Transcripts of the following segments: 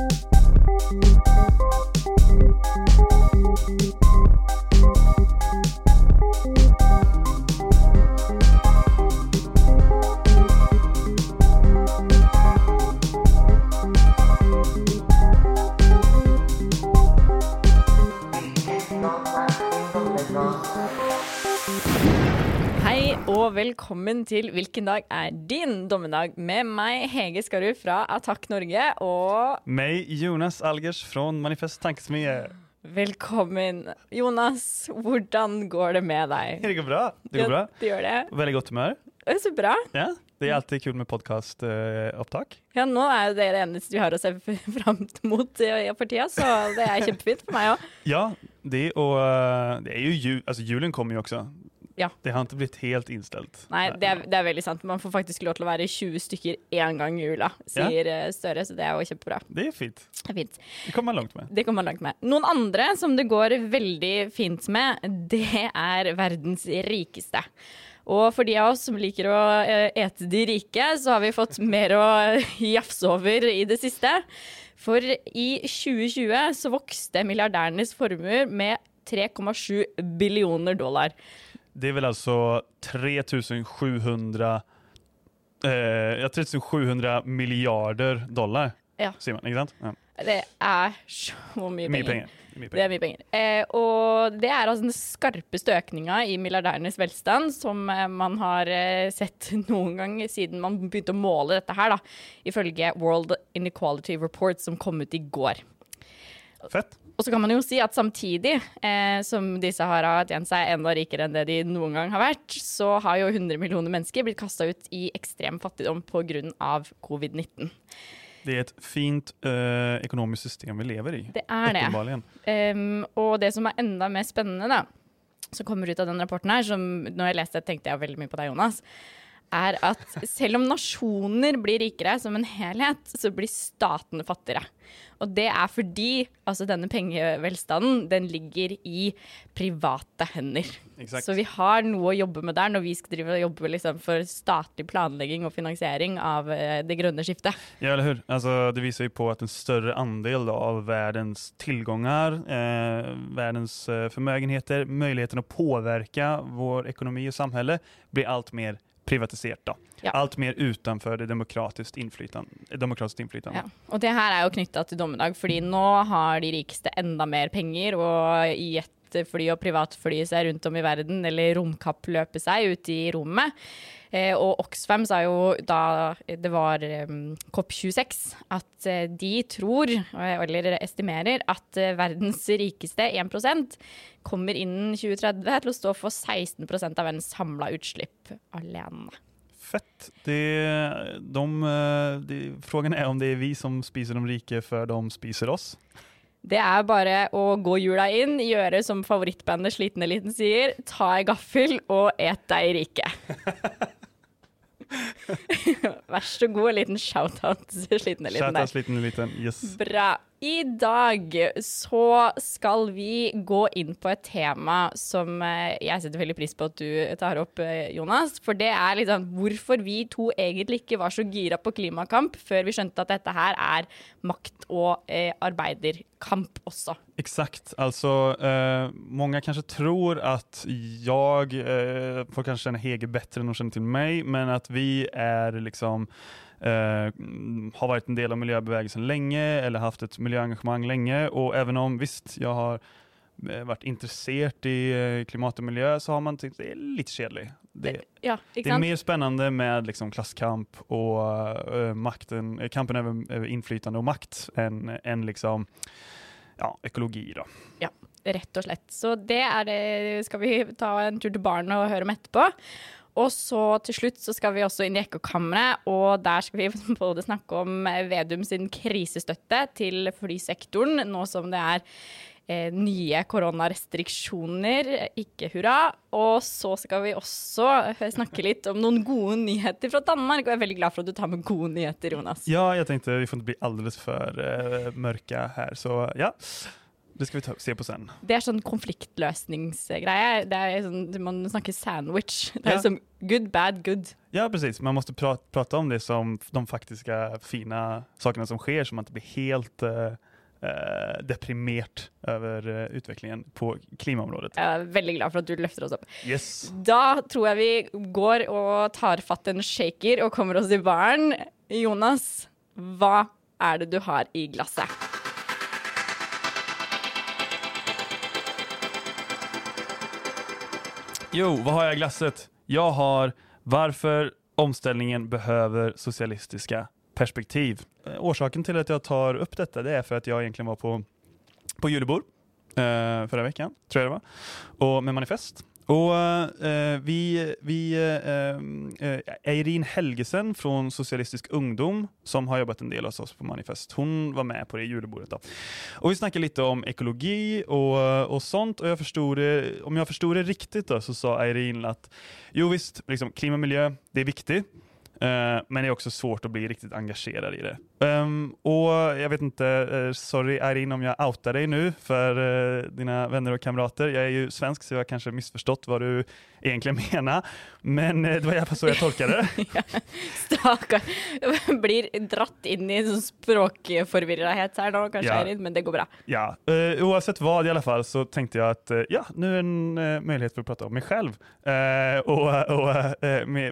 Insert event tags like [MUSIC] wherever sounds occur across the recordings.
Música velkommen til Hvilken dag er din dommedag? Med meg, Hege Skarud fra Attack Norge, og Mig, Jonas Algers från Manifest Tankesmie. velkommen. Jonas, hvordan går det med deg? Det går bra. Det går bra. Det gjør det. Väldigt gott humör. Det er så bra. Ja, det är alltid kul med podcastupptak. Ja, nå er jo det det eneste vi har å se [LAUGHS] fram mot eh, for tida, så det er kjempefint for meg òg. Ja, det och eh, det är ju jul, alltså julen kommer ju också. Ja. Det har inte blivit helt inställt. Nei, det er, det er veldig sant. Man får faktisk lov til å være 20 stykker én gang i jula, sier eh, Støre, så det er jo kjempebra. Det är fint. Det er fint. Det kommer man långt med. Det kommer man langt med. Noen andre som det går veldig fint med, det er verdens rikeste. Og for de av oss som liker å eh, ete de rike, så har vi fått mer å [LAUGHS] jafse over i det siste. For i 2020 så vokste milliardærenes formuer med 3,7 billioner dollar. Det är väl alltså 3700 eh, ja, 3700 miljarder dollar. Ja. Ser man, sant? Ja. Det er så penger. penger. Mye Det er mye penger. Eh, og det er altså den skarpeste økninga i milliardærenes velstand som eh, man har eh, sett noen gang siden man begynte å måle dette her, da, ifølge World Inequality Report som kom ut i går. Fett. Og så kan man jo si at samtidig eh, som disse har tjent seg enda rikere enn det de noen gang har vært, så har jo 100 millioner mennesker blitt kasta ut i ekstrem fattigdom pga. covid-19. Det är ett fint eh, ekonomiskt system vi lever i. Det er det. Um, og det som er enda mer spennende, da, som kommer ut av den rapporten her, som når jeg leste tenkte jeg veldig mye på deg, Jonas, er at selv om nasjoner blir rikere som en helhet, så blir statene fattigere. Og det er fordi altså denne pengevelstanden, den ligger i private hender. Exakt. Så vi har noe å jobbe med der når vi skal drive og jobbe liksom for statlig planlegging og finansiering av eh, det grønne skiftet. Ja, eller hur? Alltså, det visar ju på att en större andel av världens tillgångar, eh, världens eh, förmögenheter, möjligheten att påverka vår ekonomi och samhälle blir allt mer privatiserat. Då. Ja. Allt mer utanför det demokratiskt inflytande. Demokratiskt inflytande. Ja. Og det her er jo knytta til dommedag, fordi nå har de rikeste enda mer penger, og jetfly og privatfly seg rundt om i verden, eller romkappløpe seg ute i rommet. Eh, og Oxfam sa jo da det var eh, COP26 at eh, de tror, eh, eller estimerer, at eh, verdens rikeste 1% kommer innen 2030 til å stå for 16 av verdens samla utslipp alene. Fett. Det, de, eh, de, frågan är om det är vi som spiser de rike för de spiser oss. Det er bare å gå jula inn, gjøre som favorittbandet Sliten Eliten sier, ta ei gaffel og et deg rike. [LAUGHS] Vær så god, en liten shout-out [LAUGHS] Sliten Eliten der. Shoutout liten liten. Yes. Bra. I dag så skal vi gå inn på et tema som eh, jeg setter veldig pris på at du tar opp, eh, Jonas. For det er liksom hvorfor vi to egentlig ikke var så gira på klimakamp før vi skjønte at dette her er makt- og eh, arbeiderkamp også. Exakt, alltså eh, många kanske tror att jag eh, får kanske känna Hege bättre än de känner till mig, men att vi är liksom mm, har varit en del av miljöbevägelsen länge eller haft ett miljöengagemang länge och även om visst jag har eh, varit intresserad i eh, klimat och miljö så har man tyckt det är lite kedligt. Det, Ja, det är mer spännande med liksom klasskamp och eh, makten, kampen över, över inflytande och makt än, än liksom, ja, ekologi. Då. Rett og slett. Så det er det skal vi ta en tur til barnet og høre om etterpå. Og så til slutt så skal vi også inn i ekkokammeret, og der skal vi [LAUGHS] både snakke om eh, Vedum sin krisestøtte til flysektoren, nå som det er eh, nye koronarestriksjoner, ikke hurra. Og så skal vi også eh, snakke litt om noen gode nyheter fra Danmark, og jeg er veldig glad for at du tar med gode nyheter, Jonas. Ja, jag tänkte vi får inte bli alldeles för uh, eh, mörka här. Så ja, det ska vi ta, se på sen. Det er sånn konfliktløsningsgreie. Det er sånn, Man snakker sandwich. Det er Ja. som good, bad, good. Ja, precis. Man måste pra prata om det som de faktiska fina sakerna som sker så man inte blir helt eh, eh, deprimerat över eh, utvecklingen på klimaområdet. Jeg er veldig glad for at du løfter oss opp. Yes. Da tror jeg vi går og tar fatt en shaker og kommer oss i baren. Jonas, hva er det du har i glasset? Jo, vad har jag i glasset? Jag har varför omställningen behöver socialistiska perspektiv. Eh, orsaken till att jag tar upp detta det är för att jag egentligen var på, på julebord eh, förra veckan, tror jag det var, och med manifest. Och eh, vi, vi eh, eh, eh, Eirin Helgesen från Socialistisk ungdom som har jobbat en del hos oss på manifest, hon var med på det julbordet. Då. Och vi snackade lite om ekologi och, och sånt och jag förstod det, om jag förstod det riktigt då, så sa Eirin att jo visst, liksom, klimat och miljö, det är viktigt. Eh, men det är också svårt att bli riktigt engagerad i det. Ehm, och jag vet inte, eh, sorry Irene om jag outar dig nu för eh, dina vänner och kamrater. Jag är ju svensk så jag har kanske missförstått vad du egentligen menar. Men eh, det var i alla fall så jag tolkade det. [LAUGHS] Stakkar. [LAUGHS] Blir dratt inn i sånn språkforvirrahet her nå, kanskje, Ja. Men det går bra. Ja, eh, oavsett vad i alla fall så tänkte jag att eh, ja, nu är en eh, möjlighet för att prata om mig själv och, och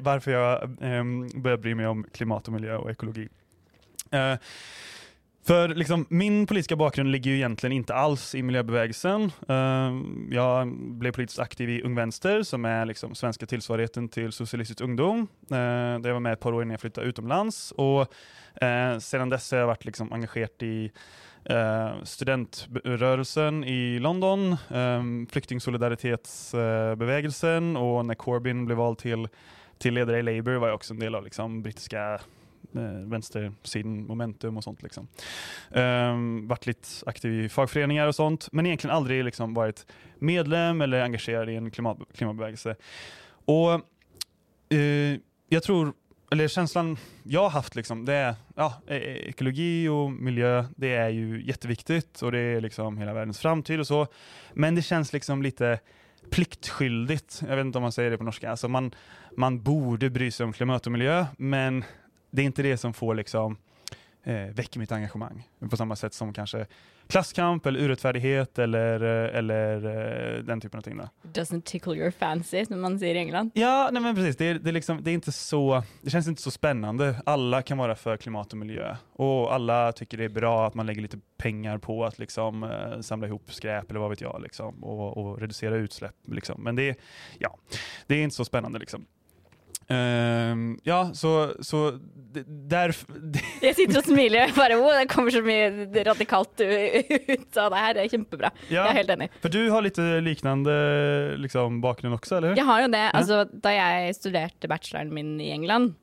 varför jag eh, börjar bry mig om klimat och miljö och ekologi. För liksom, min politiska bakgrund ligger ju egentligen inte alls i miljöbevägelsen. Ehm, jag blev politiskt aktiv i Ung Vänster som är liksom svenska tillsvarigheten till Socialistisk ungdom. Eh, där jag var med ett par år innan jag flyttade utomlands. Och, eh, sedan dess har jag varit liksom engagerad i eh, studentrörelsen i London, ehm, flyktingsolidaritetsbevägelsen och när Corbyn blev vald till, till ledare i Labour var jag också en del av liksom, brittiska Eh, vänstersidan, momentum och sånt. Liksom. Um, varit lite aktiv i fagföreningar och sånt, men egentligen aldrig liksom varit medlem eller engagerad i en klimat, klimatbevegelse. Och eh, jag tror, eller känslan jag har haft, liksom, det är ja, e-, e-, ekologi och miljö, det är ju jätteviktigt och det är liksom hela världens framtid och så. Men det känns liksom lite pliktskyldigt, jag vet inte om man säger det på norska, alltså man, man borde bry sig om klimat och miljö, men det är inte det som får liksom eh, väcker mitt engagemang. På samma sätt som kanske klasskamp eller urättfärdighet eller, eh, eller eh, den typen av ting. Då. Doesn't tickle your fancy, som man sier i England. Ja, nej men precis. Det, är, det, är liksom, det, är inte så, det känns inte så spännande. Alla kan vara för klimat och miljö och alla tycker det är bra att man lägger lite pengar på att liksom, eh, samla ihop skräp eller vad vet jag liksom, och, och reducera utsläpp. Liksom. Men det, är- ja, det är inte så spännande. Liksom. Ehm, ja, så, så det, där, [LAUGHS] Jeg sitter og smiler. Jeg bare, oh, det kommer så mye radikalt ut av det her. Det er kjempebra. Jeg ja, er helt enig. för du har lite liknande liksom, bakgrund också, eller hur? Jeg har jo det. Altså, da jeg studerte bacheloren min i England,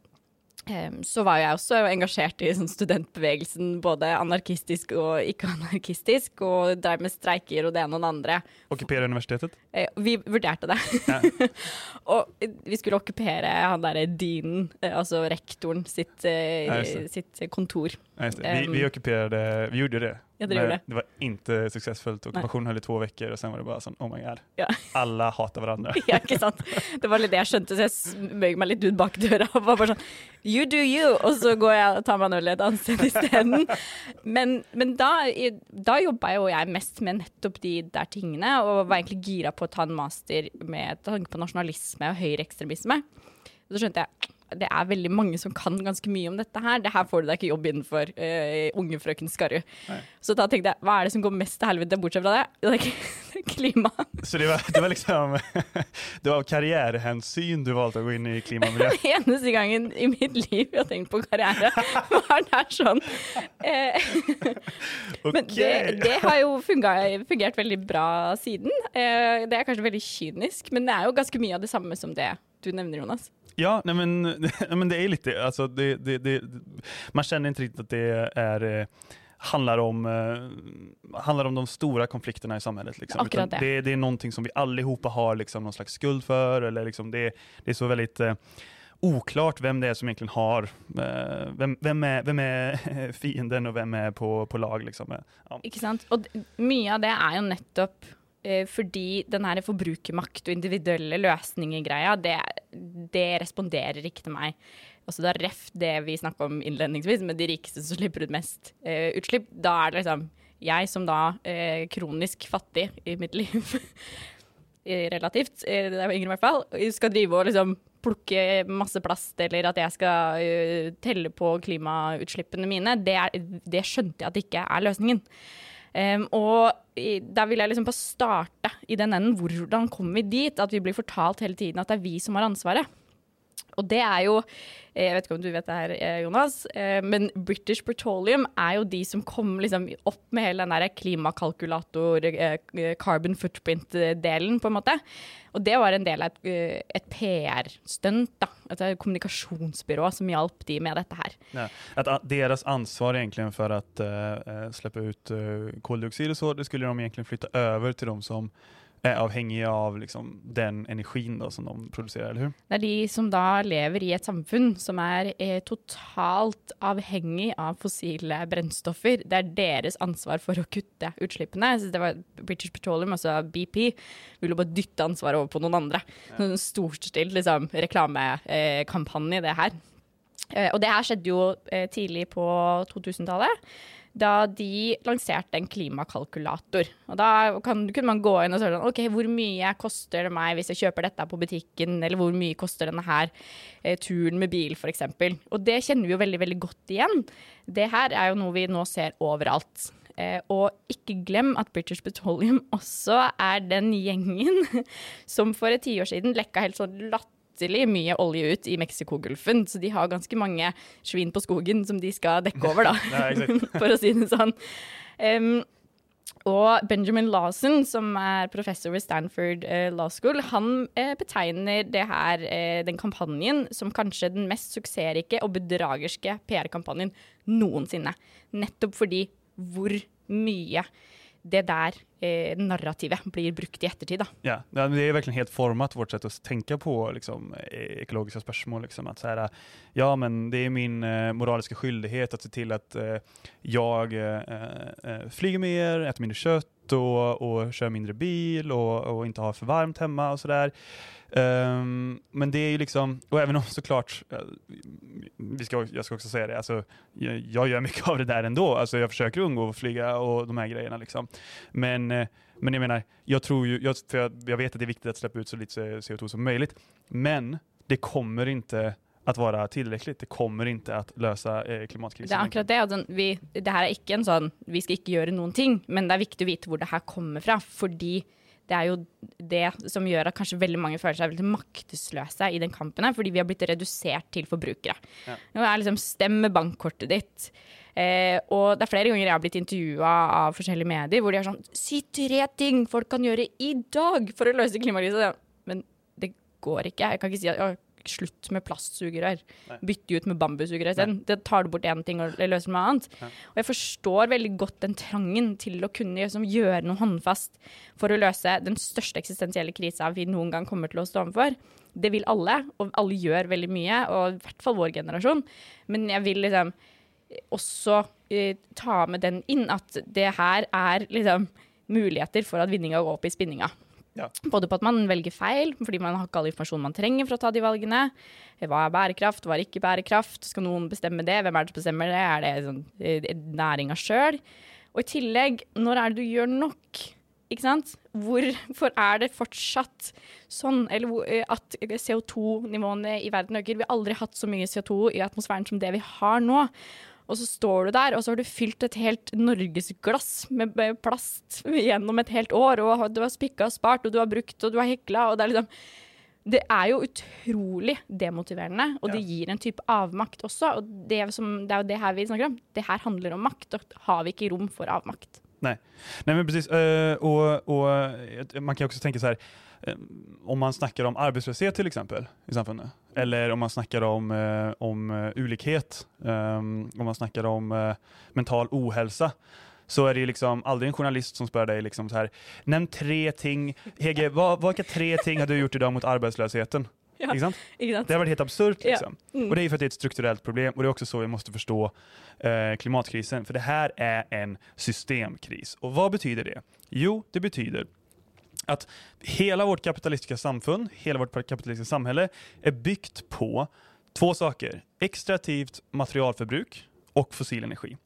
em, så var jeg også engasjert i sånn studentbevegelsen, både anarkistisk og ikke-anarkistisk, og drev med streiker og det ene og det andre. Ockupera universitetet? Eh, Vi vurderte det. Ja. [LAUGHS] og vi skulle okkupere han derre deanen, eh, altså rektoren, sitt, eh, Ja, sitt kontor. Ja. Vi, vi ockuperade, vi gjorde det. Ja, det det. det var inte successfullt. Ockupationen höll i två veckor och sen var det bara sån, oh my god. Ja. [LAUGHS] Alla hatar varandra. [LAUGHS] Ja, ikke sant? Det var litt det jeg skjønte, så jeg smøg meg litt ut bak døra og var bare sånn You do you! Og så går jeg og tar meg en øl et annet sted isteden. Men, men da, da jobba jo jeg mest med nettopp de der tingene, og var egentlig gira på å ta en master med tanke på nasjonalisme og høyreekstremisme. Så skjønte jeg det er veldig mange som kan ganske mye om dette her. Det her får du deg ikke jobb innenfor, eh, unge frøken Skarru. Så da tenkte jeg, hva er det som går mest til helvete bortsett fra det? Det er [LAUGHS] klima. Så det var, det var liksom, [LAUGHS] det var av karriärhänsyn du valde att gå in i och miljö. [LAUGHS] eneste gangen i mitt liv jeg har tenkt på karriere, var der sånn. Eh, men det, det har jo funga- fungert veldig bra siden. Eh, det er kanskje veldig kynisk, men det er jo ganske mye av det samme som det du nevner, Jonas. Ja, nej men, [LAUGHS] men det är lite, alltså det, det, det, man känner inte riktigt att det är eh, handlar om, eh, handlar om de stora konflikterna i samhället. Liksom. Det. det. Det är någonting som vi allihopa har liksom, någon slags skuld för. Eller liksom det, det är så väldigt, eh, oklart vem det är som egentligen har, eh, vem, vem, är, vem är [LAUGHS] fienden och vem är på, på lag. Liksom. Ja. Ikke sant? Og mye av det er jo nettopp eh, fordi den her forbrukermakt og individuelle løsninger-greia, det, det, responderer ikke til meg. Altså da ref det vi snakka om innledningsvis, med de rikeste som slipper ut mest eh, utslipp, da er det liksom jeg som da eh, kronisk fattig i mitt liv, [LAUGHS] eh, relativt, eh, det er yngre i hvert fall, skal drive og liksom plukke masse plast, eller at jeg skal uh, eh, telle på klimautslippene mine, det, er, det, skjønte jeg at det ikke er løsningen. Um, og i, da vil jeg liksom bare starte i den enden. Hvordan kommer vi dit? At vi blir fortalt hele tiden at det er vi som har ansvaret. Og det er jo eh, Jeg vet ikke om du vet det her, eh, Jonas, eh, men British Petroleum er jo de som kom liksom opp med hele den der klimakalkulator, carbon footprint-delen, på en måte. Og det var en del av et, et PR-stunt, da. Et kommunikasjonsbyrå som hjalp de med dette her. Ja, at deres ansvar egentlig for å uh, slippe ut uh, koldioxid og så, det skulle de egentlig flytte over til de som är avhengige av liksom, den energin då, som de produserer, eller hur? Det er de som da lever i et samfunn som er eh, totalt avhengig av fossile brennstoffer. Det er deres ansvar for å kutte utslippene. Så det var British Petroleum, altså BP, ville bare dytte ansvaret over på noen andre. Ja. En storstilt liksom, reklamekampanje, det her. Eh, og det her skjedde jo eh, tidlig på 2000-tallet da de lanserte en klimakalkulator. Og da kan, kunne man gå inn og spørre sånn, ok, hvor mye koster det meg hvis jeg kjøper dette på butikken, eller hvor mye koster denne her eh, turen med bil, f.eks. Og det kjenner vi jo veldig, veldig godt igjen. Det her er jo noe vi nå ser overalt. Eh, og ikke glem at British Petroleum [LAUGHS] også er den gjengen [LAUGHS] som for et tiår siden lekka helt sånn latterlig latterlig mye olje ut i Mexicogolfen, så de har ganske mange svin på skogen som de skal dekke over, da, [LAUGHS] [LAUGHS] for å si det sånn. Um, og Benjamin Lawson, som er professor ved Stanford eh, Law School, han eh, betegner her, eh, den kampanjen som kanskje den mest suksessrike og bedragerske PR-kampanjen noensinne. Nettopp fordi hvor mye det där eh, narrativet blir brukt i eftertid. Då. Ja, det är verkligen helt format vårt sätt att tänka på liksom, eh, ekologiska spörsmål. Liksom, att så här, eh, ja, men det är min eh, moraliska skyldighet att se till att eh, jag eh, eh flyger mer, äter mindre kött och, och kör mindre bil och, och inte har för varmt hemma och sådär. Um, men det är ju liksom, och även om såklart, eh, vi ska, jag ska också säga det, alltså, jag, jag, gör mycket [LAUGHS] av det där ändå. Alltså, jag försöker undgå att flyga och de här grejerna. Liksom. Men, eh, men jag menar, jag tror ju, jag, för jag, jag, vet att det är viktigt att släppa ut så lite CO2 som möjligt, men det kommer inte att vara tillräckligt. Det kommer inte att lösa eh, klimatkrisen. Det er akkurat det. Altså, vi, det her er ikke en sånn, vi skal ikke gjøre noen ting, men det er viktig å vite hvor det her kommer fra. fordi det er jo det som gjør at kanskje veldig mange føler seg veldig maktesløse i den kampen fordi vi har blitt redusert til forbrukere. Ja. Nå er liksom med bankkortet ditt. Eh, og det er flere ganger jeg har blitt intervjua av forskjellige medier hvor de er sånn Si tre ting folk kan gjøre i dag for å løse klimakrisen. Men det går ikke. Jeg kan ikke si at slutt med plastsugerør. Bytte ut med bambussugerør isteden. Det tar du bort én ting og løser noe annet. Ja. Og jeg forstår veldig godt den trangen til å kunne liksom, gjøre noe håndfast for å løse den største eksistensielle krisa vi noen gang kommer til å stå overfor. Det vil alle, og alle gjør veldig mye, og i hvert fall vår generasjon. Men jeg vil liksom også uh, ta med den inn at det her er liksom muligheter for at vinninga går opp i spinninga. Ja. Både på at man velger feil, fordi man har ikke all informasjon man trenger for å ta de valgene. Eh, hva er bærekraft, hva er ikke bærekraft? Skal noen bestemme det? Hvem er det som bestemmer det? Er det sånn, eh, eh, næringa sjøl? Og i tillegg, når er det du gjør nok? Ikke sant? Hvorfor er det fortsatt sånn eller, at CO2-nivåene i verden øker? Vi har aldri hatt så mye CO2 i atmosfæren som det vi har nå. Og så står du der, og så har du fylt et helt norgesglass med plast gjennom et helt år, og du har spikka og spart, og du har brukt, og du har hekla, og det er liksom det er jo utrolig demotiverende, og det gir en type avmakt også. og det, som, det, er jo det her vi snakker om. Det her handler om makt, og har vi ikke rom for avmakt. Nei, Nej men precis. Uh, och, och, man kan också tänka så här, Eh, om man snackar om arbetslöshet till exempel i samfundet, eller om man snackar om, eh, om ulikhet, um, om man snackar om mental ohälsa, så är det liksom aldrig en journalist som spör dig liksom så här, nämn tre ting, Hege, vad, vilka tre ting har du gjort idag mot arbetslösheten? [LAUGHS] Ja. Ikke sant? Det har varit helt absurt. Ja. Liksom. Mm. Och det är för att det är ett strukturellt problem och det är också så vi måste förstå eh, klimatkrisen. För det här är en systemkris. Och vad betyder det? Jo, det betyder att hela vårt kapitalistiska samfund, hela vårt kapitalistiska samhälle är byggt på två saker. Extraktivt materialförbruk och fossil energi.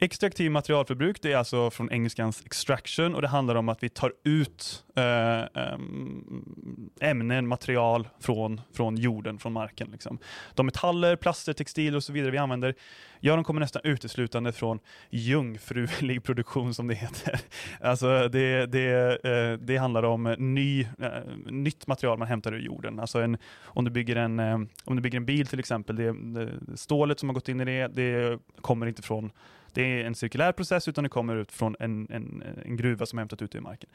Extraktiv materialförbruk, det är alltså från engelskans extraction och det handlar om att vi tar ut eh, eh ämnen, material från, från jorden, från marken. Liksom. De metaller, plaster, textil och så vidare vi använder, ja de kommer nästan uteslutande från jungfrulig [LAUGHS] produktion som det heter. Alltså det, det, eh, det handlar om ny, eh, nytt material man hämtar ur jorden. Alltså en, om, du bygger en, eh, om du bygger en bil till exempel, det, det, stålet som har gått in i det, det kommer inte från det är en cirkulär process utan det kommer ut från en, en, en gruva som hämtat ut det i marken.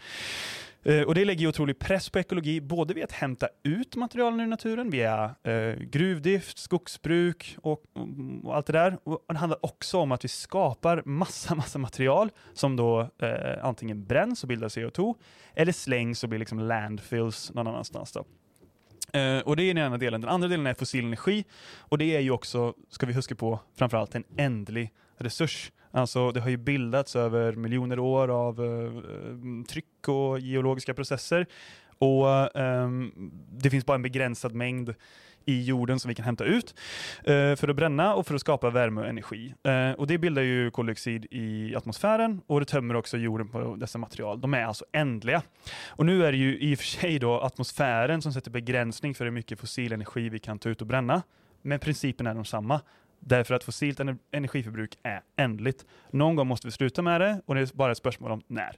Eh, och det lägger ju otrolig press på ekologi, både via att hämta ut materialen ur naturen via eh, gruvdrift, skogsbruk och, och allt det där. Och det handlar också om att vi skapar massa, massa material som då eh, antingen bränns och bildar CO2 eller slängs och blir liksom landfills någon annanstans. Då. Uh, och det är den ena delen. Den andra delen är fossil energi och det är ju också, ska vi huska på, framförallt en ändlig resurs. Alltså det har ju bildats över miljoner år av eh, eh tryck och geologiska processer och eh, det finns bara en begränsad mängd i jorden som vi kan hämta ut eh, för att bränna och för att skapa värme och energi. Eh, och det bildar ju koldioxid i atmosfären och det tömmer också jorden på dessa material. De är alltså ändliga. Och nu är det ju i och för sig då atmosfären som sätter begränsning för hur mycket fossil energi vi kan ta ut och bränna. Men principen är densamma. Därför att fossilt energiförbruk är ändligt. Någon gång måste vi sluta med det och det är bara ett spörsmål om när.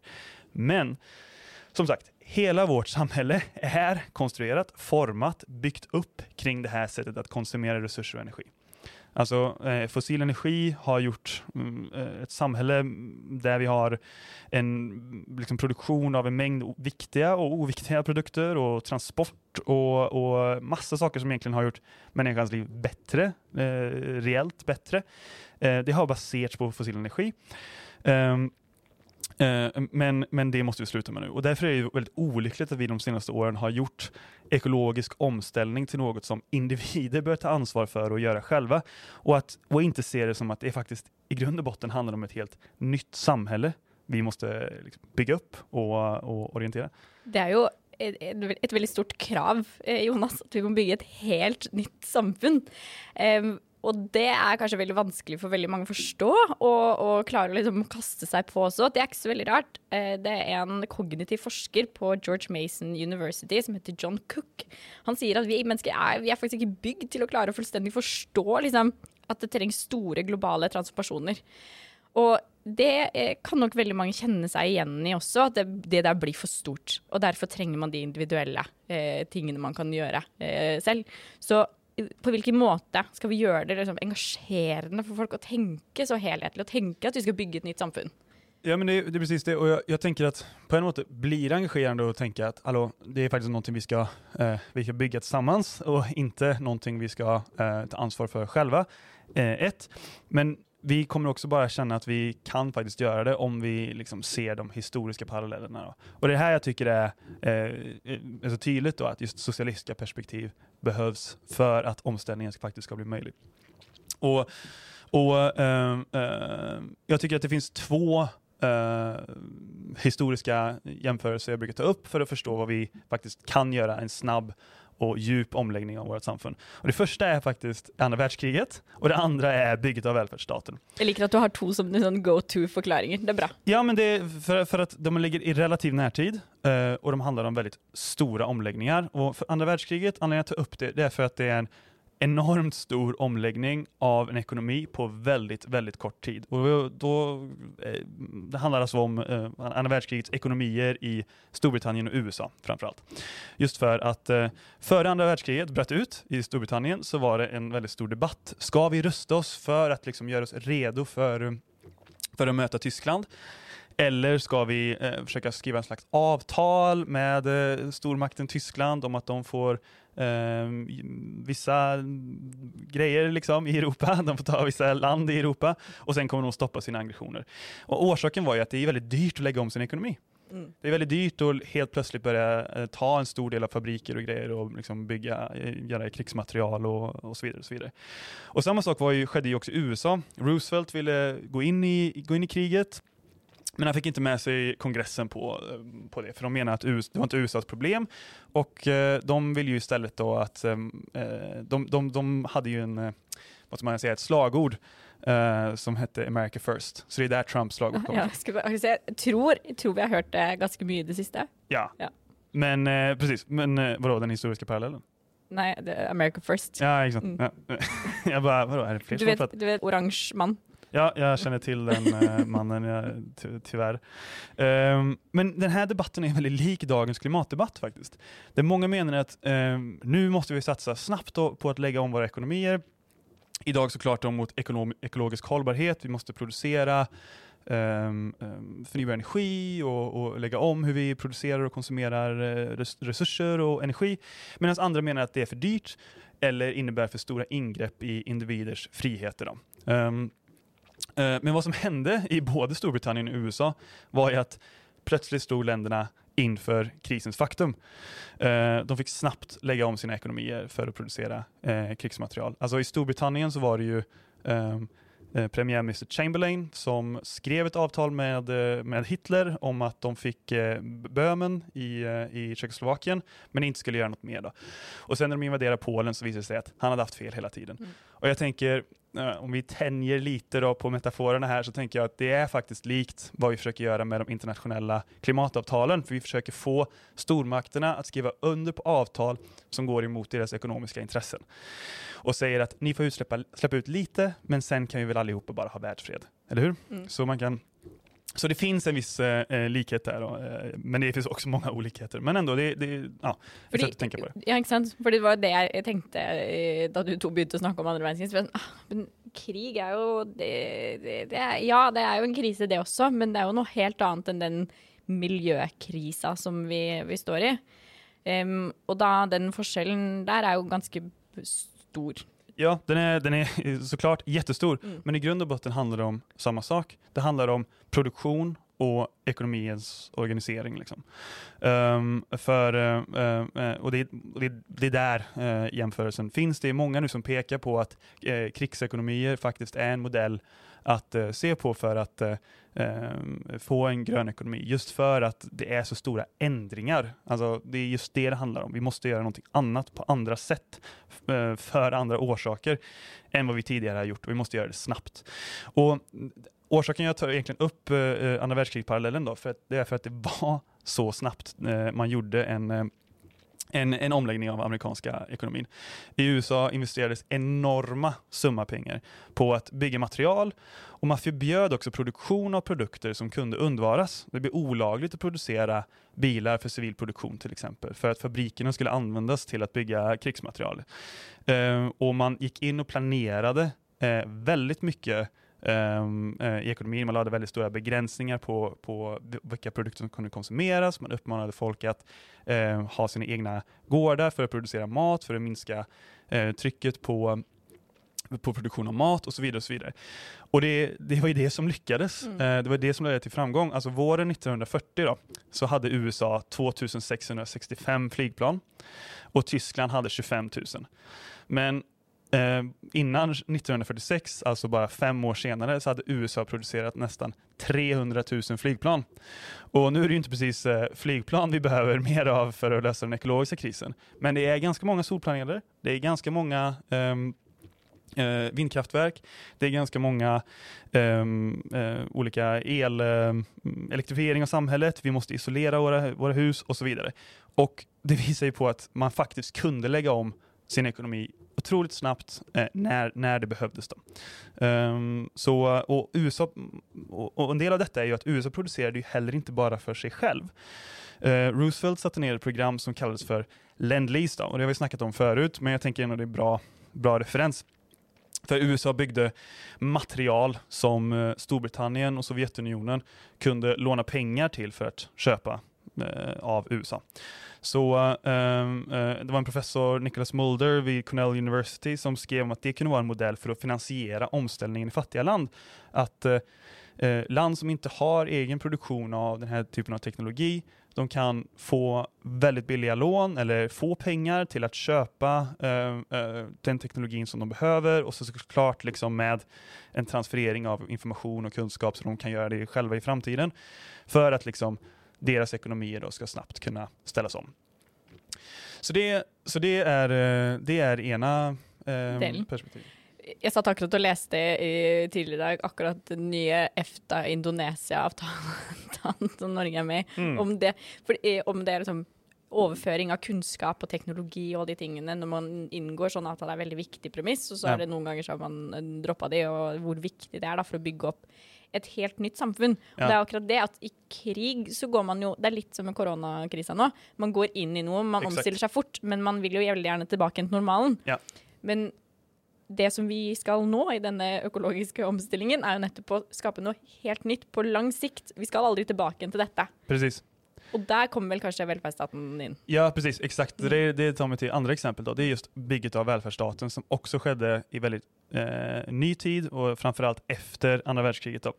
Men som sagt, hela vårt samhälle är konstruerat, format, byggt upp kring det här sättet att konsumera resurser och energi. Alltså eh, fossil energi har gjort mm, eh, ett samhälle där vi har en liksom, produktion av en mängd viktiga och oviktiga produkter och transport och, och massa saker som egentligen har gjort människans liv bättre, eh, reellt bättre. Eh, det har baserats på fossil energi. Eh, Eh, men, men det måste vi sluta med nu. Och därför är det väldigt olyckligt att vi de senaste åren har gjort ekologisk omställning till något som individer bör ta ansvar för och göra själva. Och, att, och inte se det som att det faktiskt i grund och botten handlar om ett helt nytt samhälle vi måste liksom bygga upp och, och orientera. Det är ju ett väldigt stort krav, eh, Jonas, att vi måste bygga ett helt nytt samfund og det er kanskje veldig vanskelig for veldig mange å forstå, og, og klare å liksom kaste seg på også. Det er ikke så veldig rart. Eh, det er en kognitiv forsker på George Mason University som heter John Cook. Han sier at vi mennesker er, vi er faktisk ikke bygd til å klare å fullstendig forstå liksom, at det trengs store globale transformasjoner. Og det eh, kan nok veldig mange kjenne seg igjen i også, at det, det der blir for stort. Og derfor trenger man de individuelle eh, tingene man kan gjøre eh, selv. Så på vilken måte ska vi göra det liksom, engagerande för folk att tänka så helhetligt och tänka att vi ska bygga ett nytt samfund? Ja men det, det är precis det och jag, jag tänker att på en måte blir det engagerande att tänka att hallå, det är faktiskt någonting vi ska, eh, vi ska bygga tillsammans och inte någonting vi ska eh, ta ansvar för själva. Eh, ett, men vi kommer också bara känna att vi kan faktiskt göra det om vi liksom ser de historiska parallellerna. Då. Och det är här jag tycker det är, eh, är så tydligt då att just socialistiska perspektiv behövs för att omställningen faktiskt ska bli möjlig. Och, och eh, eh, Jag tycker att det finns två eh, historiska jämförelser jag brukar ta upp för att förstå vad vi faktiskt kan göra en snabb och djup omläggning av vårt samfund. Och det första är faktiskt andra världskriget och det andra är bygget av välfärdsstaten. Jeg liker at du har to som sånn go to-forklaringer. Det er bra. Ja, men det är för, för att de ligger i relativ närtid eh, och de handlar om väldigt stora omläggningar. Och för andra världskriget, anledningen att ta upp det, det är för att det är en enormt stor omläggning av en ekonomi på väldigt, väldigt kort tid. Och då, eh, det handlar alltså om eh, andra världskrigets ekonomier i Storbritannien och USA framförallt. Just för att eh, före andra världskriget bröt ut i Storbritannien så var det en väldigt stor debatt. Ska vi rusta oss för att liksom göra oss redo för, för att möta Tyskland? Eller ska vi eh, försöka skriva en slags avtal med eh, stormakten Tyskland om att de får vissa grejer liksom i Europa, [LAUGHS] de får ta vissa land i Europa och sen kommer de stoppa sina aggressioner. Och orsaken var ju att det är väldigt dyrt att lägga om sin ekonomi. Mm. Det är väldigt dyrt att helt plötsligt börja eh, ta en stor del av fabriker och grejer och liksom bygga, eh, göra krigsmaterial och, och så vidare. Och, så vidare. och samma sak var ju, skedde ju också i USA. Roosevelt ville gå in i, gå in i kriget men han fick inte med sig kongressen på, eh, på det, för de menar att US, det var inte USAs problem. Och eh, de vill ju istället då att, eh, de, de, de hade ju en, vad ska man säga, ett slagord eh, som hette America first. Så det är där Trumps slagord kommer Ja, vi, jeg tror, tror vi har hørt det ganske mye i det siste. Ja. Ja. Men eh, precis, men eh, vadå den historiska parallellen? Er America First. Ja, exakt. Mm. Ja. [LAUGHS] jag bara, vadå, är det fler Du vet, du vet oransje mann. Ja, jag känner till den eh, mannen, ja, ty tyvärr. Um, men den här debatten är väldigt lik dagens klimatdebatt faktiskt. Där många menar att um, nu måste vi satsa snabbt då på att lägga om våra ekonomier. Idag såklart då mot ekologisk hållbarhet. Vi måste producera um, um, förnybar energi och, och lägga om hur vi producerar och konsumerar eh, res resurser och energi. Medan andra menar att det är för dyrt eller innebär för stora ingrepp i individers friheter. Då. Eh, men vad som hände i både Storbritannien och USA var ju att plötsligt stod länderna inför krisens faktum. Eh, de fick snabbt lägga om sina ekonomier för att producera eh, krigsmaterial. Alltså i Storbritannien så var det ju ehm, premiärminister Chamberlain som skrev ett avtal med, med Hitler om att de fick Böhmen i, i Tjeckoslovakien men inte skulle göra något mer. Då. Och sen när de invaderade Polen så visade det sig att han hade haft fel hela tiden. Mm. Och jag tänker, eh, om vi tänjer lite då på metaforerna här så tänker jag att det är faktiskt likt vad vi försöker göra med de internationella klimatavtalen. För vi försöker få stormakterna att skriva under på avtal som går emot deras ekonomiska intressen. Och säger att ni får utsläppa, släppa ut lite, men sen kan vi väl allihopa bara ha världsfred. Eller hur? Mm. Så man kan så det finns en viss eh, likhet där, då, eh, men det finns också många olikheter. Men ändå, det, det ja, ett sätt att tänka på det. Ja, sant? Fordi det var det jeg tenkte eh, da du to begynte snakke om jeg sånn, Ah, men krig er jo det, det, det er, Ja, det er jo en krise, det også, men det er jo noe helt annet enn den miljøkrisa som vi, vi står i. Em, og da, den forskjellen der er jo ganske stor. Ja, den är, den är [LAUGHS] såklart jättestor, Mm. men i grund och botten handlar det om samma sak. Det handlar om produktion och ekonomiens organisering. Liksom. Um, för, uh, uh, och det, det, det är där uh, jämförelsen finns. Det är många nu som pekar på att krigsekonomier faktiskt är en modell att se på för att få en grön ekonomi. Just för att det är så stora ändringar. Alltså, det är just det det handlar om. Vi måste göra någonting annat på andra sätt för andra orsaker än vad vi tidigare har gjort och vi måste göra det snabbt. Och orsaken jag tar egentligen upp eh, eh andra världskrigsparallellen då, för att, det är för att det var [LAUGHS] så snabbt eh, man gjorde en eh, en, en omläggning av amerikanska ekonomin. I USA investerades enorma summa pengar på att bygga material och man förbjöd också produktion av produkter som kunde undvaras. Det blev olagligt att producera bilar för civil produktion till exempel, för att fabrikerna skulle användas till att bygga krigsmaterial. Eh, och man gick in och planerade eh, väldigt mycket ehm, eh, i ekonomin. Man lade väldigt stora begränsningar på, på vilka produkter som kunde konsumeras. Man uppmanade folk att eh, ha sina egna gårdar för att producera mat, för att minska eh, trycket på på produktion av mat och så vidare. Och så vidare. Och det, det var ju det som lyckades. Mm. Eh, det var det som ledde till framgång. Alltså våren 1940 då, så hade USA 2665 flygplan och Tyskland hade 25 000. Men eh, innan 1946, alltså bara fem år senare, så hade USA producerat nästan 300 000 flygplan. Och nu är det ju inte precis eh, flygplan vi [LAUGHS] behöver mer av för att lösa den ekologiska krisen. Men det är ganska många solpaneler, det är ganska många ehm, eh, vindkraftverk, det är ganska många ehm, eh, olika el, eh, elektrifiering av samhället, vi måste isolera våra, våra hus och så vidare. Och det visar ju på att man faktiskt kunde lägga om sin ekonomi otroligt snabbt eh, när, när det behövdes. Då. Um, så, och, USA, och, och en del av detta är ju att USA producerade ju heller inte bara för sig själv. Uh, Roosevelt satte ner ett program som kallades för Lend-Lease, och det har vi snackat om förut, men jag tänker ändå det är bra, bra referens. För USA byggde material som eh, Storbritannien och Sovjetunionen kunde låna pengar till för att köpa Eh, av USA. Så ehm, eh, det var en professor, Nicholas Mulder vid Cornell University, som skrev om att det kunde vara en modell för att finansiera omställningen i fattiga land. Att eh, eh, land som inte har egen produktion av den här typen av teknologi, de kan få väldigt billiga lån eller få pengar till att köpa eh, eh, den teknologin som de behöver och så såklart liksom med en transferering av information och kunskap så de kan göra det själva i framtiden för att liksom deras ekonomier då ska snabbt kunna ställas om. Så det, så det, är, eh, det är ena eh, perspektivet. Jeg satt akkurat og leste i, tidligere i dag akkurat den nye EFTA-Indonesia-avtalen [LAUGHS] som Norge er med i. Mm. Om, det, for, om det er liksom overføring av kunnskap og teknologi og de tingene når man inngår sånn at det er veldig viktig premiss, og så er det noen ganger så har man droppa de, og hvor viktig det er da for å bygge opp et helt nytt samfunn. Og det er akkurat det at i krig så går man jo Det er litt som med koronakrisa nå. Man går inn i noe, man Exakt. omstiller seg fort, men man vil jo veldig gjerne tilbake til normalen. Ja. Men det som vi skal nå i denne økologiske omstillingen, er jo nettopp å skape noe helt nytt på lang sikt. Vi skal aldri tilbake til dette. Precis. Och där kommer väl kanske välfärdsstaten in? Ja, precis. Exakt. Mm. Det, det tar mig till andra exempel. Då. Det är just bygget av välfärdsstaten som också skedde i väldigt eh, ny tid och framförallt efter andra världskriget. Då.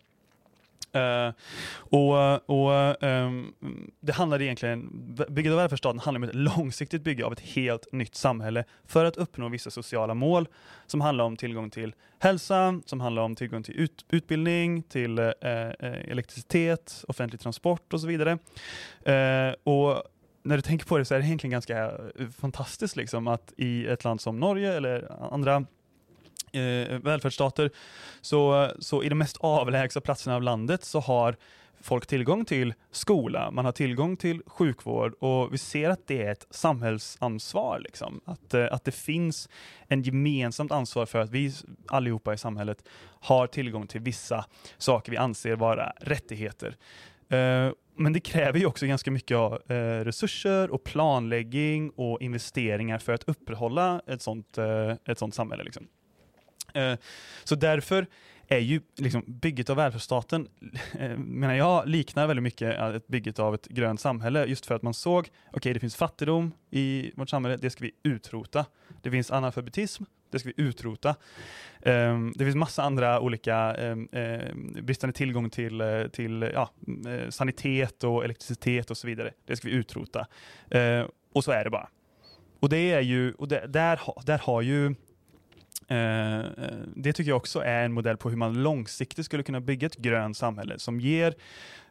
Uh, och, och um, det handlar egentligen, bygget av välfärdsstaten handlar om ett långsiktigt bygge av ett helt nytt samhälle för att uppnå vissa sociala mål som handlar om tillgång till hälsa, som handlar om tillgång till ut, utbildning, till uh, elektricitet, offentlig transport och så vidare. Uh, och när du tänker på det så är det egentligen ganska fantastiskt liksom att i ett land som Norge eller andra eh, välfärdsstater, så, så i de mest avlägsna platserna av landet så har folk tillgång till skola, man har tillgång till sjukvård och vi ser att det är ett samhällsansvar. Liksom. Att, eh, att det finns en gemensamt ansvar för att vi allihopa i samhället har tillgång till vissa saker vi anser vara rättigheter. Eh, men det kräver ju också ganska mycket av eh, resurser och planläggning och investeringar för att upprätthålla ett sånt, ett sånt samhälle. Liksom. Eh, så därför är ju liksom bygget av välfärdsstaten, [LAUGHS] eh, menar jag, liknar väldigt mycket ett bygget av ett grönt samhälle, just för att man såg, okej okay, det finns fattigdom i vårt samhälle, det ska vi utrota. Det finns analfabetism, det ska vi utrota. Ehm, det finns massa andra olika ehm, ehm, bristande tillgång till, eh, till ja, mm, sanitet och elektricitet och så vidare. Det ska vi utrota. Och så är det bara. Och det är ju, och det, där, där har ju det tycker jag också är en modell på hur man långsiktigt skulle kunna bygga ett grönt samhälle som ger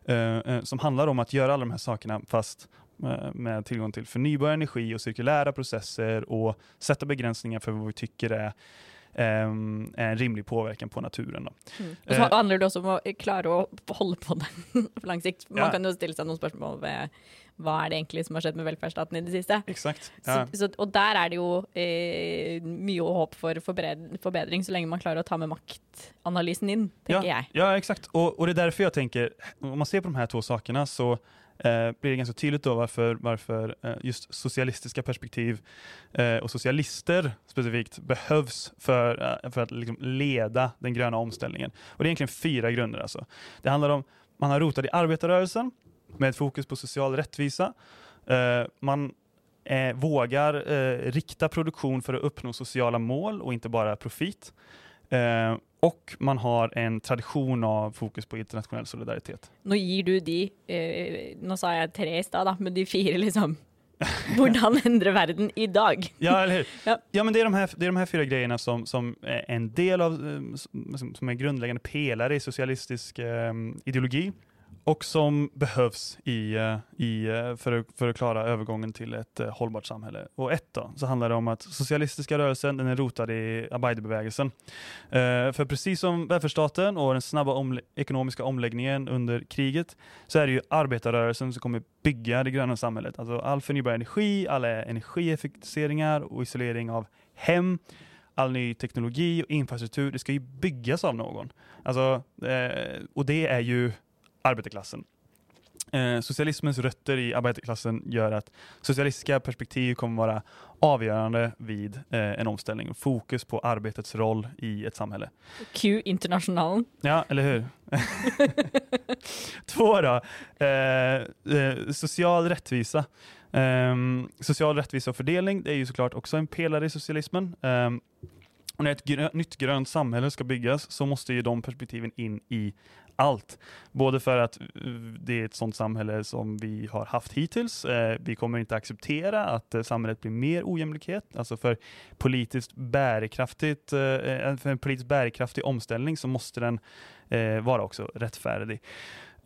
eh, som handlar om att göra alla de här sakerna fast med tillgång till förnybar energi och cirkulära processer och sätta begränsningar för vad vi tycker är en rimlig påverkan på naturen. Då. Mm. Och så handlar det också om att klara att hålla på den [LAUGHS] på lång sikt. Man ja. kan ställa sig några frågor med hva er det egentlig som har skjedd med velferdsstaten i det siste? Exakt. Ja. Så, så, og der er det jo eh, mye håp for forbedring, så lenge man klarer å ta med maktanalysen inn, tenker ja, jeg. Ja, exakt. Och, och det är därför jag tänker, om man ser på de här två sakerna så eh, blir det ganska tydligt då varför, varför eh, just socialistiska perspektiv eh, och socialister specifikt behövs för, eh, för att liksom leda den gröna omställningen. Och det är egentligen fyra grunder. Alltså. Det handlar om, man har rotat i arbetarrörelsen, med fokus på social rättvisa. Eh, man eh, vågar eh, rikta produktion för att uppnå sociala mål och inte bara profit. Och man har en tradition av fokus på internationell solidaritet. Nu ger du de, nu sa jag tre i stad, men de fyra liksom Hur ändrar världen idag? ja, eller hur? Ja. ja, men det är, de här, det är de här fyra grejerna som, som är en del av, som, som är grundläggande pelare i socialistisk eh, ideologi och som behövs i, eh, i, eh, för, att, för att klara övergången till ett eh, hållbart samhälle. Och ett då, så handlar det om att socialistiska rörelsen den är rotad i arbeiderbevägelsen. för precis som välfärdsstaten och den snabba omlä ekonomiska omläggningen under kriget så är det ju arbetarrörelsen som kommer bygga det gröna samhället. Alltså all förnybar energi, alla energieffektiviseringar och isolering av hem all ny teknologi och infrastruktur, det ska ju byggas av någon. Alltså, eh, och det är ju arbetarklassen. Eh, socialismens rötter i arbetarklassen gör att socialistiska perspektiv kommer vara avgörande vid eh, en omställning. Fokus på arbetets roll i ett samhälle. Q international. Ja, eller hur? [LAUGHS] Två då. Eh, eh, social rättvisa. Ehm, social rättvisa och fördelning, det är ju såklart också en pelare i socialismen. Ehm, och när ett grö nytt grönt samhälle ska byggas så måste ju de perspektiven in i allt. Både för att eh, det är ett sådant samhälle som vi har haft hittills. Eh, vi kommer inte acceptera att eh, samhället blir mer ojämlikhet. Alltså för politiskt bärkraftigt, för en politiskt bärkraftig omställning så måste den vara också rättfärdig.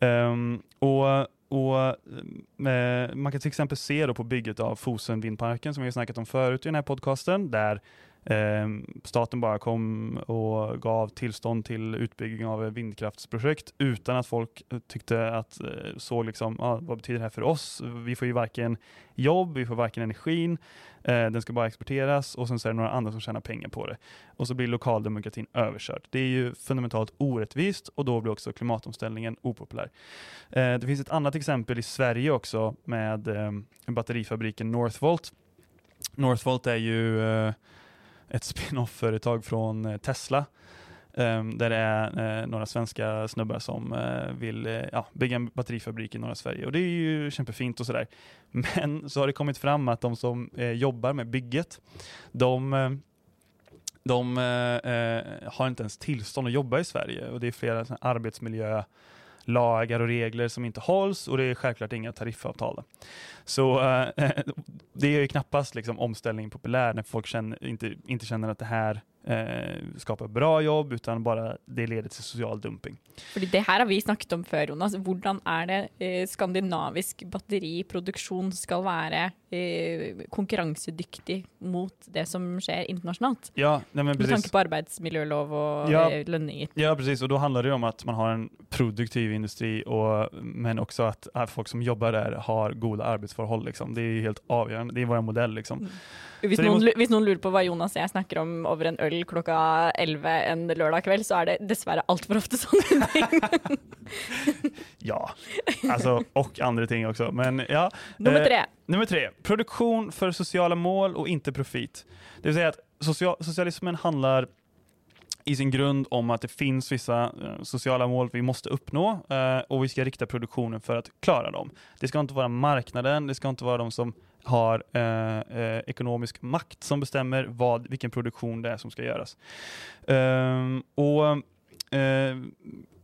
Ehm, och och, eh, man kan till exempel se då på bygget av Fosen vindparken som vi har snackat om förut i den här podcasten, där eh, staten bara kom och gav tillstånd till utbyggning av vindkraftsprojekt utan att folk eh, tyckte att, eh, såg liksom, ah, vad betyder det här för oss? Vi får ju varken jobb, vi får varken energin, eh, den ska bara exporteras och sen så är det några andra som tjänar pengar på det. Och så blir lokaldemokratin överkörd. Det är ju fundamentalt orättvist och då blir också klimatomställningen opopulär. Eh, det finns ett annat exempel i Sverige också med ehm, batterifabriken Northvolt. Northvolt är ju eh, ett [LAUGHS] spin-off-företag från eh, Tesla. Ehm, där det är eh, några svenska snubbar som eh, vill ja, bygga en batterifabrik i norra Sverige och det är ju kämpefint och sådär. [LAUGHS] Men så har det kommit fram att de som jobbar med bygget, de de har inte ens tillstånd att jobba i Sverige och det är flera arbetsmiljö lagar och regler som inte hålls och det är självklart inga tariffavtal. Så eh, [LAUGHS] det är ju knappast liksom, omställning populär när folk känner, inte, inte känner att det här eh, skapa bra jobb, utan bara det leder till social dumping. Fordi det här har vi snakket om før, Jonas. Hvordan er det eh, skandinavisk batteriproduksjon skal være eh, konkurransedyktig mot det som sker internationellt? Ja, nej, men precis. Med tanke på arbetsmiljölov och ja, eh, lönningor. Ja, precis. Och då handlar det om att man har en produktiv industri, och, men också att, folk som jobbar där har goda arbetsförhållanden. Liksom. Det är helt avgörande. Det är vår modell. Liksom. Mm. Hvis noen, måste... noen, lurer på vad Jonas och jag snackar om över en öl klockan 11 en lördag kväll så är det dessvärre allt för ofta sådana [LAUGHS] ting. [LAUGHS] ja, alltså, och andra ting också. Men, ja, nummer tre. Eh, nummer tre. Produktion för sociala mål och inte profit. Det vill säga att social, socialismen handlar i sin grund om att det finns vissa eh, sociala mål vi måste uppnå eh, och vi ska rikta produktionen för att klara dem. Det ska inte vara marknaden, det ska inte vara de som har eh, eh, ekonomisk makt som bestämmer vad, vilken produktion det är som ska göras. Um, och eh,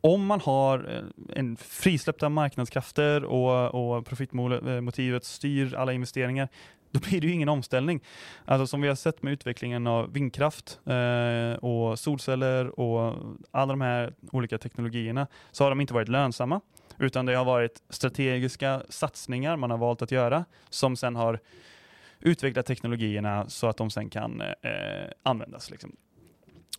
om man har eh, en frisläppta marknadskrafter och, och profitmotivet styr alla investeringar, då blir det ju ingen omställning. Alltså som vi har sett med utvecklingen av vindkraft eh, och solceller och alla de här olika teknologierna så har de inte varit lönsamma utan det har varit strategiska satsningar man har valt att göra som sen har utvecklat teknologierna så att de sen kan eh, användas. Liksom.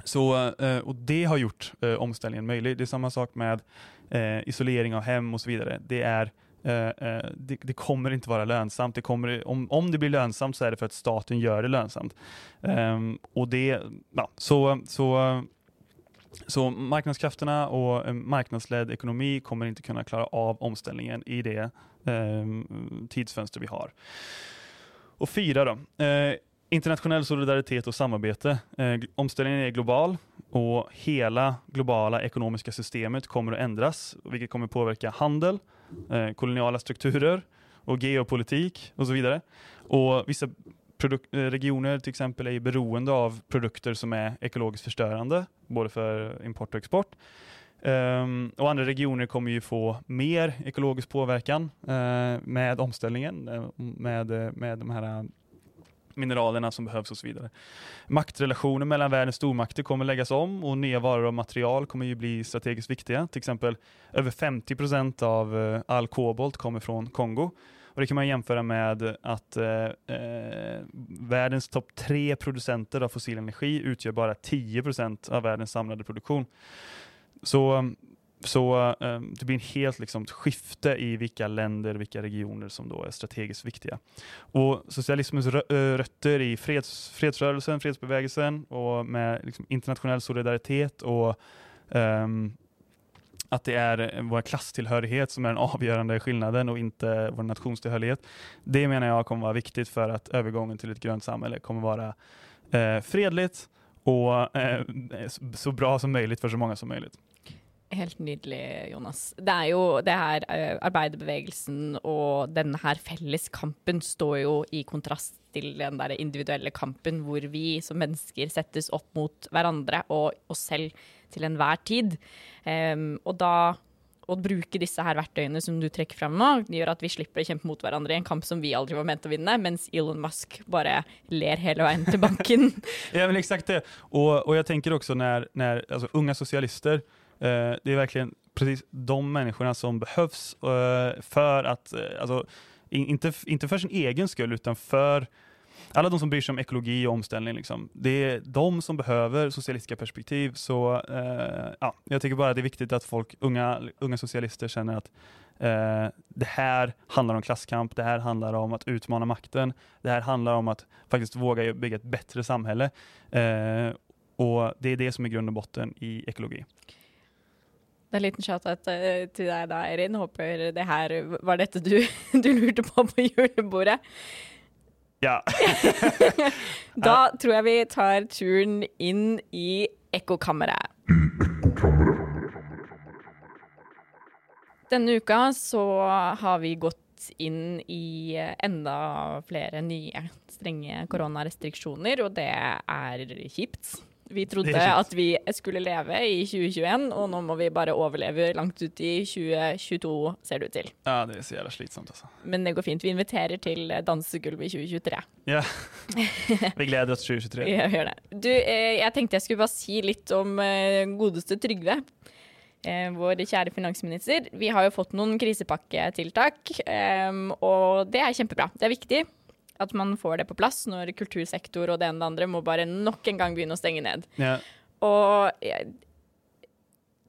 Så, eh, och det har gjort eh, omställningen möjlig. Det är samma sak med eh, isolering av hem och så vidare. Det, är, eh, eh, det, det, kommer inte vara lönsamt. Det kommer, om, om det blir lönsamt så är det för att staten gör det lönsamt. Ehm, och det, ja, så, så så marknadskrafterna och eh, marknadsledd ekonomi kommer inte kunna klara av omställningen i det eh, tidsfönster vi har. Och fyra då. Eh, internationell solidaritet och samarbete. Eh, omställningen är global och hela globala ekonomiska systemet kommer att ändras, vilket kommer påverka handel, eh, koloniala strukturer och geopolitik och så vidare. Och vissa Eh, regioner till exempel är beroende av produkter som är ekologiskt förstörande, både för import och export. Um, och andra regioner kommer ju få mer ekologisk påverkan uh, med omställningen, uh, med, med de här mineralerna som behövs och så vidare. Maktrelationer mellan världens stormakter kommer läggas om och nya varor och material kommer ju bli strategiskt viktiga. Till exempel över 50 procent av all kobolt kommer från Kongo och Det kan man jämföra med att eh, eh världens topp tre producenter av fossil energi utgör bara 10% av världens samlade produktion. Så, så eh, det blir en helt liksom, skifte i vilka länder, vilka regioner som då är strategiskt viktiga. Och Socialismens eh, rötter i freds, fredsrörelsen, fredsbevägelsen och med liksom, internationell solidaritet och um, att det är vår klasstillhörighet som är den avgörande skillnaden och inte vår nationstillhörighet. Det menar jag kommer vara viktigt för att övergången till ett grönt samhälle kommer vara eh, fredligt och eh, så bra som möjligt för så många som möjligt. Helt nydelig, Jonas. Det er jo det her uh, eh, Arbeiderbevegelsen og denne her felleskampen står jo i kontrast til den der individuelle kampen hvor vi som mennesker settes opp mot hverandre og oss selv til enhver tid. Um, og da å bruke disse her verktøyene som du trekker fram nå, gjør at vi slipper å kjempe mot hverandre i en kamp som vi aldri var ment å vinne, mens Elon Musk bare ler hele veien til banken. [LAUGHS] ja, men exakt det. Och, och jag tänker också när, när alltså, unga socialister, eh, det är verkligen precis de människorna som behövs eh, för att, eh, alltså, inte, inte för sin egen skull, utan för alla de som bryr sig om ekologi och omställning, liksom, det är de som behöver socialistiska perspektiv. Så eh, ja, jag tycker bara det är viktigt att folk, unga, unga socialister känner att eh, det här handlar om klasskamp, det här handlar om att utmana makten, det här handlar om att faktiskt våga bygga ett bättre samhälle. Eh, och Det är det som är grund och botten i ekologi. Det er en liten shout-out eh, til deg da, Erin. Håper det her var dette du, [LAUGHS] du lurte på på julebordet. Ja. [LAUGHS] da tror jeg vi tar turen inn i ekkokammeret. Denne uka så har vi gått inn i enda flere nye strenge koronarestriksjoner, og det er kjipt. Vi trodde at vi skulle leve i 2021, og nå må vi bare overleve langt ut i 2022, ser det ut til. Ja, det er så jævla slitsomt, altså. Men det går fint. Vi inviterer til dansegulv i 2023. Ja. [LAUGHS] Vi gleder oss til 2023. Ja, gjør det. Du, eh, jeg tenkte jeg skulle bare si litt om eh, godeste Trygve. Eh, vår kjære finansminister. Vi har jo fått noen krisepakketiltak, og det er kjempebra. Det er viktig at man får det på plass når kultursektor og det ene og det andre må bare nok en gang begynne å stenge ned. Ja. Og jeg,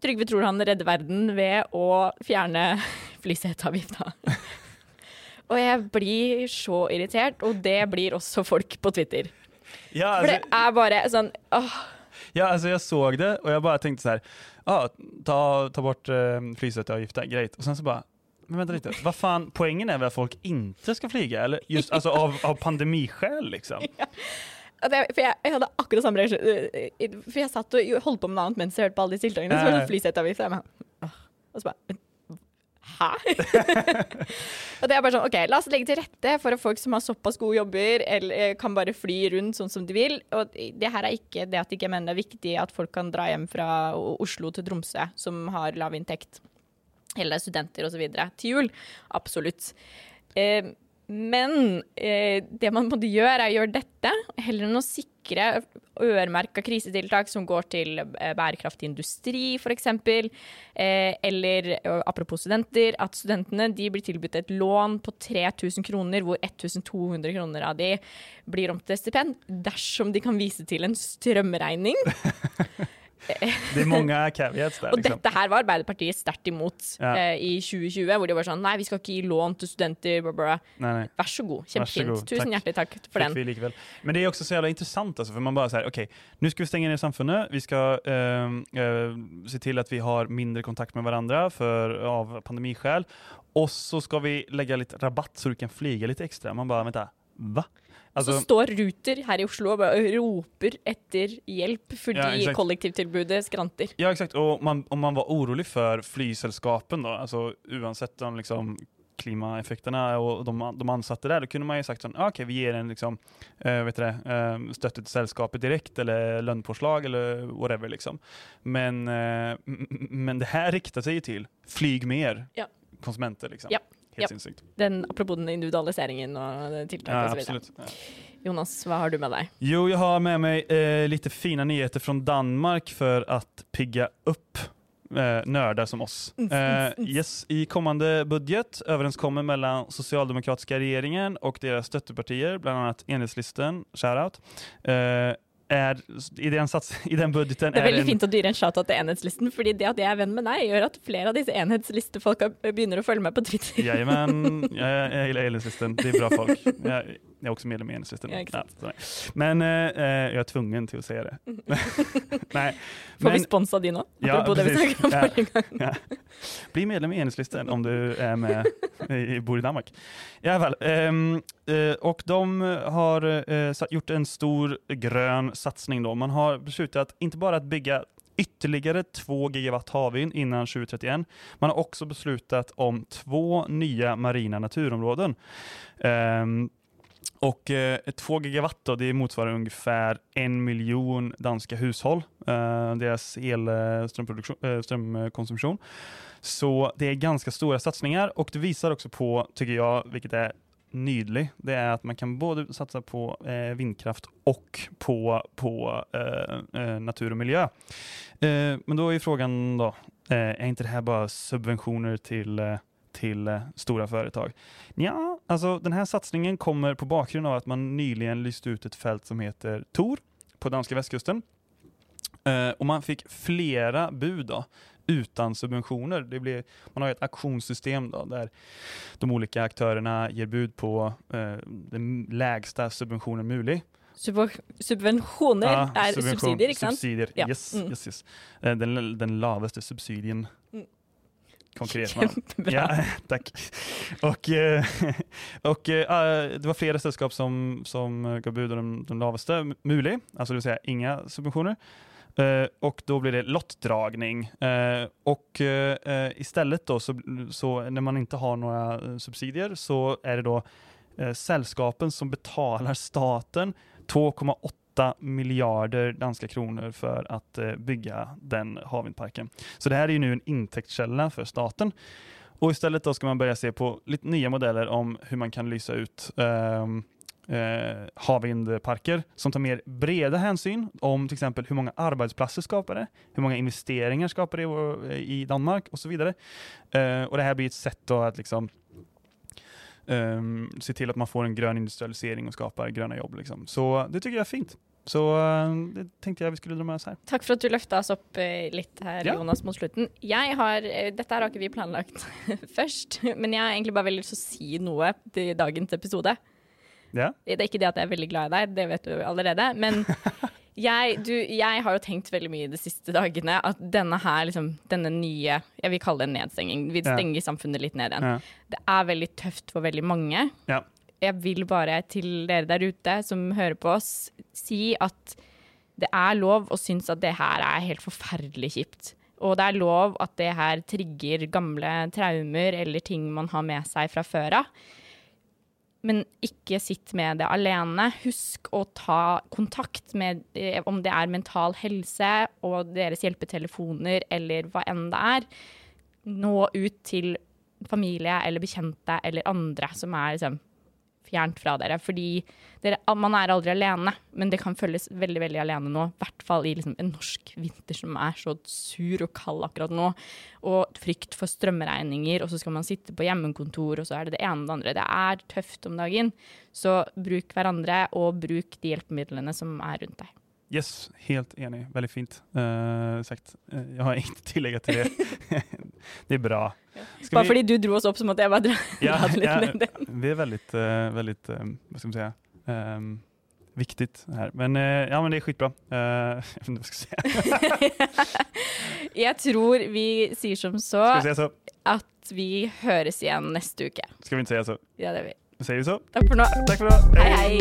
Trygve tror han redder verden ved å fjerne [LAUGHS] flyseteavgifta. [LAUGHS] og jeg blir så irritert, og det blir også folk på Twitter. Ja, For det er bare sånn åh. Ja, alltså jag såg det och jag bara tänkte så här, ja, ta, ta bort eh, flygsäteavgiften, grejt. Och sen så bara, men vänta lite, vad fan, poängen är väl att folk inte ska flyga? Eller just alltså av, av pandemiskäl liksom? [LAUGHS] Ja. Det, for jeg, jeg, hadde akkurat samme reaksjon. Eh, for jeg satt og holdt på med noe annet mens jeg hørte på alle de tiltakene. Så var det flyseteavgift. Og så bare Hæ? og det er bare sånn, ok, La oss legge til rette for at folk som har såpass gode jobber, eller eh, kan bare fly rundt sånn som de vil. Og det her er ikke det at jeg mener det er viktig at folk kan dra hjem fra Oslo til Tromsø, som har lav inntekt eller studenter och så vidare till jul. Absolut. Eh, men eh, det man måste göra är att göra detta, hellre än att säkra öronmärkta krisetiltak som går till eh, industri, f.eks. Eh, eller eh, apropå studenter, att studenterna, de blir tillbjudna ett lån på 3000 kronor, hvor 1200 kronor av det blir om till stipend, dersom de kan visa till en strömräkning. [LAUGHS] Det er mange caveats der. Liksom. Og dette her var Arbeiderpartiet sterkt imot ja. eh, i 2020, hvor de var sånn Nei, vi skal ikke gi lån til studenter. Bla bla. Nei, nei. Vær så god. Kjempefint. Tusen takk. hjertelig takk for den. Likevel. Men det er også så jævla interessant, altså, for man bare sier OK, nå skal vi stenge ned samfunnet. Vi skal uh, uh, se til at vi har mindre kontakt med hverandre for, av pandemiskäl. Og så skal vi legge litt rabatt så du kan flyge litt ekstra. Man bare Vent, hva? Altså, så står Ruter her i Oslo og roper etter hjelp fordi ja, kollektivtilbudet skranter. Ja, exakt. Og man, om man var orolig for flyselskapen, da, altså uansett om liksom klimaeffekterna og de, de ansatte der, da kunne man jo sagt sånn, ok, vi gir en liksom, uh, vet det, uh, støtte til selskapet direkte, eller lønnpåslag, eller whatever. liksom. Men, uh, [LAUGHS] men det her rikter seg til flyg mer, ja. konsumenter. liksom. Ja. Helt ja. sinnssykt. Den, apropos den individualiseringen og tiltaket ja, osv. Ja. Jonas, hva har du med deg? Jo, jeg har med meg eh, litt fine nyheter fra Danmark for å pigge opp eh, nördar som oss. Eh, yes, I kommende budget överenskommer mellom socialdemokratiska regeringen og deres støttepartier, bland annat Enhetslisten, shoutout, eh, er, i, den sats, i, den budgeten Det er veldig en, fint å dyre en shout-out til enhetslisten, fordi det at jeg er venn med deg, gjør at flere av disse enhetslistefolka begynner å følge meg på Twitter. Jajamän, jeg, jeg gillar enhetslisten. Det er bra folk. [LAUGHS] Jeg, jag är också medlem i enhetslisten. Ja, men eh, eh, jag är tvungen till att säga det. [LAUGHS] nej, [LAUGHS] Får men, vi sponsra din nå? Ja, förra gången. Ja. Bli medlem i enhetslisten om du är med i, bor i Danmark. I alla fall, ehm, eh, och de har eh, gjort en stor grön satsning. Då. Man har beslutat inte bara att bygga ytterligare 2 gigawatt havvind innan 2031. Man har också beslutat om två nya marina naturområden. Um, och eh, 2 gigawatt då, det motsvarar ungefär en miljon danska hushåll, eh, deras elströmkonsumtion. Eh, eh Så det är ganska stora satsningar och det visar också på, tycker jag, vilket är nydlig, det är att man kan både satsa på eh, vindkraft och på, på eh, eh, natur och miljö. Eh, men då är frågan då, eh, är inte det här bara subventioner till eh, till stora företag? Ja, alltså den här satsningen kommer på bakgrund av att man nyligen lyste ut ett fält som heter Tor på danska västkusten. och man fick flera bud då, utan subventioner. Det blir, man har ett auktionssystem då, där de olika aktörerna ger bud på eh, den lägsta subventionen möjlig. subventioner ja, är subvention, subsidier, inte sant? Subsidier, ja. yes, mm. yes, yes. Eh, den, den lavaste subsidien. Mm. Konkret. Ja, [LAUGHS] tack. Och, eh, [LAUGHS] och äh, det var flera sällskap som, som gav bud om den, den lavaste möjlig, alltså det vill säga inga subventioner. Uh, och då blir det lottdragning. Uh, och uh, istället då, så, så, när man inte har några subsidier, så är det då sällskapen som betalar staten 2,8 miljarder danska kronor för att eh, bygga den havvindparken. Så det här är ju nu en intäktskälla för staten. Och istället då ska man börja se på lite nya modeller om hur man kan lysa ut um, eh, havvindparker som tar mer breda hänsyn om till exempel hur många arbetsplatser skapar det, hur många investeringar skapar det i eh, Danmark och så vidare. Eh, och det här blir ett sätt då att liksom um, se till att man får en grön industrialisering och skapar gröna jobb. Liksom. Så det tycker jag är fint. Så uh, det tänkte jag vi skulle dra med oss här. Tack för att du lyfte oss upp uh, lite här ja. Jonas mot slutet. Jag har, uh, detta har inte vi planlagt [LAUGHS] först, men jag har egentligen bara velat säga något till dagens episode. Ja. Det er ikke det at jeg er veldig glad i deg, det vet du allerede. Men [LAUGHS] jeg, du, jeg har jo tenkt veldig mye de siste dagene at denne her, liksom, denne nye Jeg vil kalle det en nedstenging. Vi stenger ja. samfunnet litt ned igjen. Ja. Det er veldig tøft for veldig mange. Ja. Jeg vil bare til dere der ute som hører på oss, si at det er lov å synes at det her er helt forferdelig kjipt. Og det er lov at det her trigger gamle traumer eller ting man har med seg fra før av men ikke sitt med det alene. Husk å ta kontakt med eh, om det er mental helse og deres hjelpetelefoner eller hva enn det er. Nå ut til familie eller bekjente eller andre som er liksom fjernt fra dere. Fordi dere, man er aldri alene, men det kan føles veldig veldig alene nå. I hvert fall i liksom en norsk vinter som er så sur og kald akkurat nå. Og frykt for strømregninger, og så skal man sitte på hjemmekontor, og så er det det ene og det andre. Det er tøft om dagen. Så bruk hverandre, og bruk de hjelpemidlene som er rundt deg. Yes, helt enig. Väldigt fint uh, sagt. Uh, jag har inget tillägga till det. [LAUGHS] det är bra. Ska bara vi... för du drog oss upp som att jag bara dra ja, [LAUGHS] ja, Vi är väldigt, uh, väldigt um, vad ska man säga, um, viktigt här. Men, ja, men det är skitbra. [LAUGHS] jag vet inte vad jag ska säga. [LAUGHS] jag tror vi säger som så, vi så, att vi hörs igen nästa vecka. Ska vi inte säga så? Ja, det är vi. Då säger vi så. Tack för nu. Tack för nu. hej. hej.